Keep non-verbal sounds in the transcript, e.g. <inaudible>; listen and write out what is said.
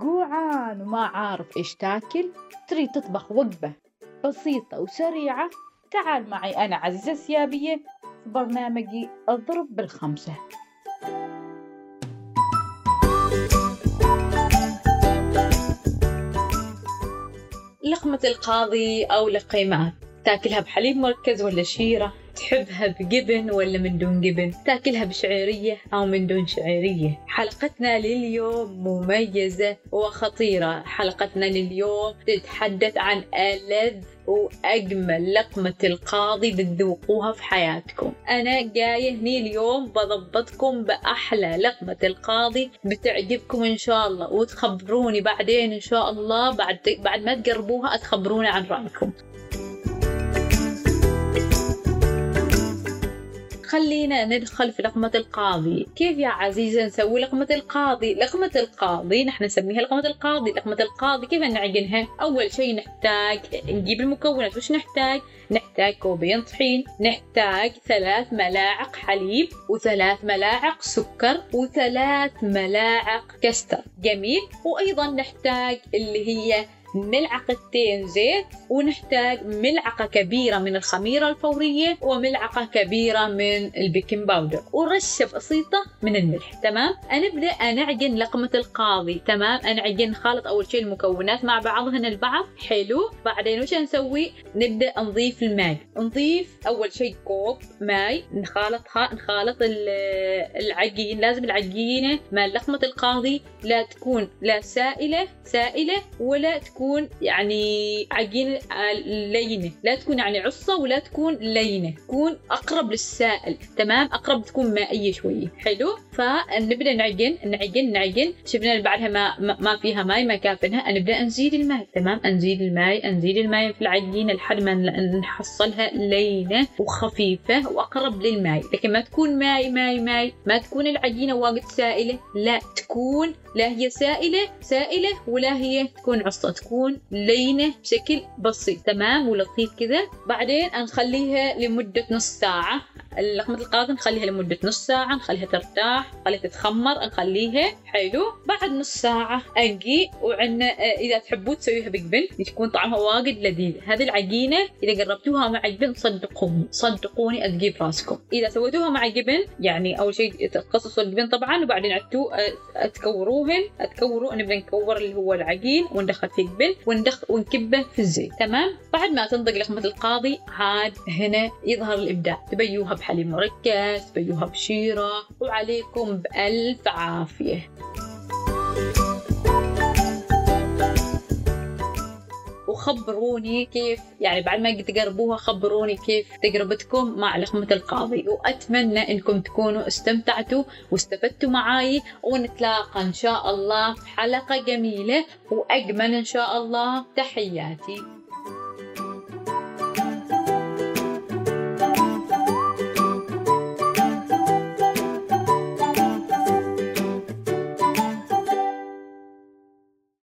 جوعان وما عارف إيش تاكل تريد تطبخ وجبة بسيطة وسريعة. تعال معي أنا عزيزة السيابية في برنامجي أضرب بالخمسة. لقمة القاضي أو لقيمات تاكلها بحليب مركز ولا شيرة؟ تحبها بجبن ولا من دون جبن؟ تاكلها بشعيرية أو من دون شعيرية. حلقتنا لليوم مميزة وخطيرة. حلقتنا لليوم تتحدث عن ألذ وأجمل لقمة القاضي بتذوقوها في حياتكم. أنا جاية هني اليوم بضبطكم بأحلى لقمة القاضي بتعجبكم إن شاء الله وتخبروني بعدين إن شاء الله بعد بعد ما تقربوها تخبروني عن رأيكم. خلينا ندخل في لقمة القاضي. كيف يا عزيزة نسوي لقمة القاضي؟ لقمة القاضي نحن نسميها لقمة القاضي. لقمة القاضي كيف نعجنها أول شيء نحتاج نجيب المكونات. وش نحتاج؟ نحتاج كوبين طحين نحتاج ثلاث ملاعق حليب وثلاث ملاعق سكر وثلاث ملاعق كستر جميل؟ وأيضا نحتاج اللي هي ملعقتين زيت ونحتاج ملعقة كبيرة من الخميرة الفورية وملعقة كبيرة من ال baking powder ورشة بسيطة من الملح تمام؟ نبدأ نعجن لقمة القاضي تمام؟ نعجن خالط أول شيء المكونات مع بعضهن البعض حلو؟ بعدين وش نسوي؟ نبدأ نضيف الماء نضيف أول شيء كوب ماء نخالطها نخالط <hesitation> العجين لازم العجينة مال لقمة القاضي لا تكون لا سائلة سائلة ولا تكون تكون يعني عجينة لينة. لا تكون يعني عصة ولا تكون لينة. تكون أقرب للسائل تمام؟ أقرب تكون مائية شوية. حلو؟ فنبدأ نعجن نعجن نعجن. شفنا اللي بعدها ما ما فيها ماي ما كافيها. نبدأ نزيد الماء تمام؟ نزيد الماء نزيد الماء في العجينة لحد ما نحصلها لينة وخفيفة وأقرب للماء لكن ما تكون ماي ماي ماي. ما تكون العجينة واجد سائلة. لا تكون لا هي سائلة سائلة ولا هي تكون عصة. تكون لينة بشكل بسيط تمام؟ ولطيف كذا بعدين نخليها لمدة نص ساعة. لقمة القاضي نخليها لمدة نص ساعة نخليها ترتاح نخليها تتخمر نخليها حلو. بعد نص ساعة أنقي وعندنا إذا تحبوا تسويها بجبن تكون طعمها واجد لذيذ. هذه العجينة إذا قربتوها مع جبن صدقوني صدقوني أتجيب راسكم. إذا سويتوها مع جبن يعني أول شيء تقصصوا الجبن طبعا وبعدين عدتوا تكوروهن تكوروا نبدأ نكور اللي هو العجين وندخل فيه جبن وندخل ونكبه في الزيت. تمام؟ بعد ما تنضج لقمة القاضي عاد هنا يظهر الإبداع. تبيوها بحليب مركز تبيوها بشيرة وعليكم بألف عافية. وخبروني كيف يعني بعد ما تقربوها خبروني كيف تجربتكم مع لقمة القاضي. وأتمنى إنكم تكونوا استمتعتوا واستفدتوا معاي ونتلاقى إن شاء الله في حلقة جميلة وأجمل إن شاء الله تحياتي.